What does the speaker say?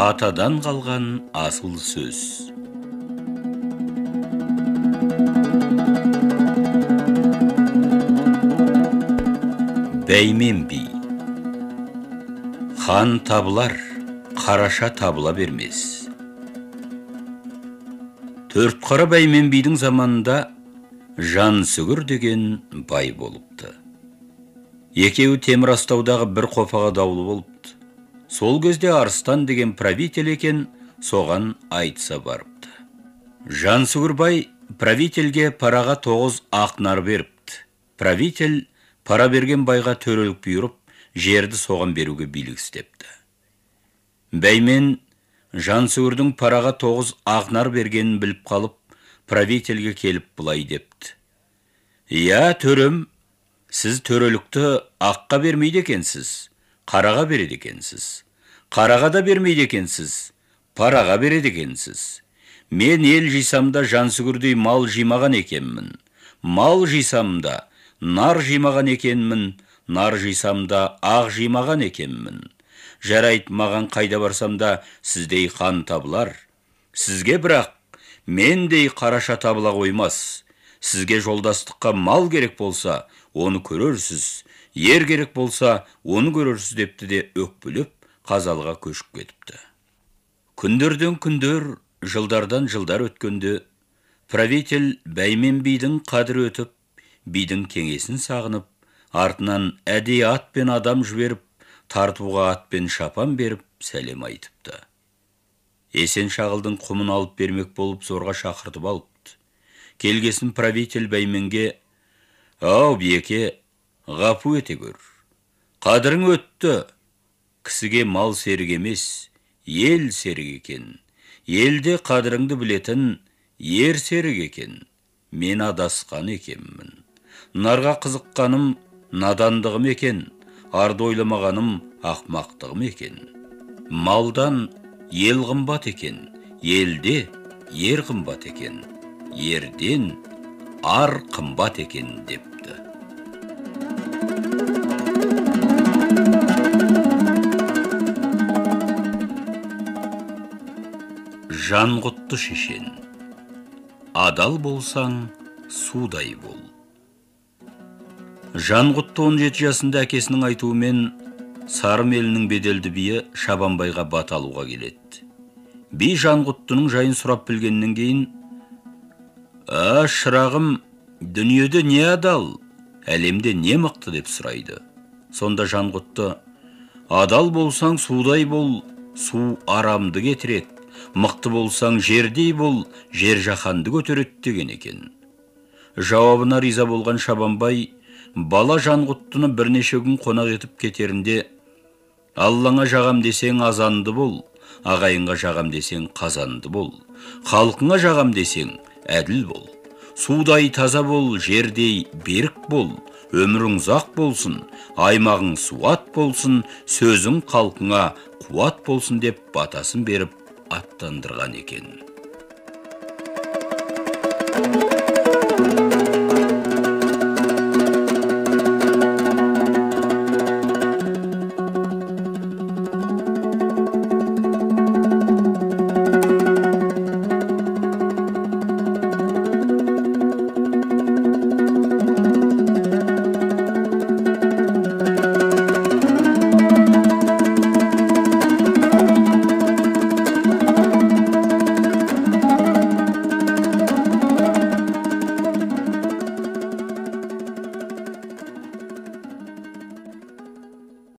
атадан қалған асыл сөз. Бәймен би хан табылар қараша табыла бермес. Төртқара бәймен бидің заманында жансүгір деген бай болыпты. Екеуі темір астаудағы бір қопаға даулы болыпты сол кезде арыстан деген правитель екен соған айтса барыпты. Жансүгір бай правительге параға тоғыз ақнар беріпті. Правитель пара берген байға төрелік бұйырып жерді соған беруге билік істепті. Бәймен жансүгірдің параға тоғыз ақнар бергенін біліп қалып правительге келіп былай депті. Иә төрем сіз төрелікті аққа бермейді екенсіз. Қараға береді екенсіз қараға да бермейді екенсіз параға береді екенсіз мен ел жисамда жансүгірдей мал жимаған екенмін мал жисамда нар жимаған екенмін нар жисамда ақ жимаған екенмін жарайды маған қайда барсам да сіздей хан табылар сізге бірақ мендей қараша табыла қоймас сізге жолдастыққа мал керек болса оны көрерсіз ер керек болса оны көрерсіз депті де өкпелеп қазалға көшіп кетіпті. Күндерден күндер жылдардан жылдар өткенде правитель бәймен бидің қадірі өтіп бидің кеңесін сағынып артынан әдейі ат пен адам жіберіп тартуға ат пен шапан беріп сәлем айтыпты. Есен шағылдың құмын алып бермек болып зорға шақыртып алыпты. Келгесін правитель бәйменге ау биеке ғапу ете көр қадірің өтті. Кісіге мал серік емес ел серік екен. Елде қадіріңді білетін ер серік екен. Мен адасқан екенмін. Нарға қызыққаным надандығым екен. Арды ойламағаным ақмақтығым екен. Малдан ел қымбат екен. Елде ер қымбат екен. Ерден ар қымбат екен депті. Жанғұтты шешен. Адал болсаң судай бол. Жанғұтты 17 жасында әкесінің айтуымен сарым елінің беделді биі шабанбайға бат алуға келеді. Би жанғұттының жайын сұрап білгеннен кейін а шырағым дүниеде не адал? Әлемде не мықты? деп сұрайды. Сонда жанғұтты адал болсаң судай бол су арамды кетіреді мықты болсаң жердей бол жер жаһанды көтереді деген екен. Жауабына риза болған шабанбай бала жанғұттыны бірнеше күн қонақ етіп кетерінде аллаңа жағам десең азанды бол ағайынға жағам десең қазанды бол халқыңа жағам десең әділ бол. Судай таза бол жердей берік бол. Өмірің ұзақ болсын аймағың суат болсын сөзің халқыңа қуат болсын деп батасын беріп аттандырған екен.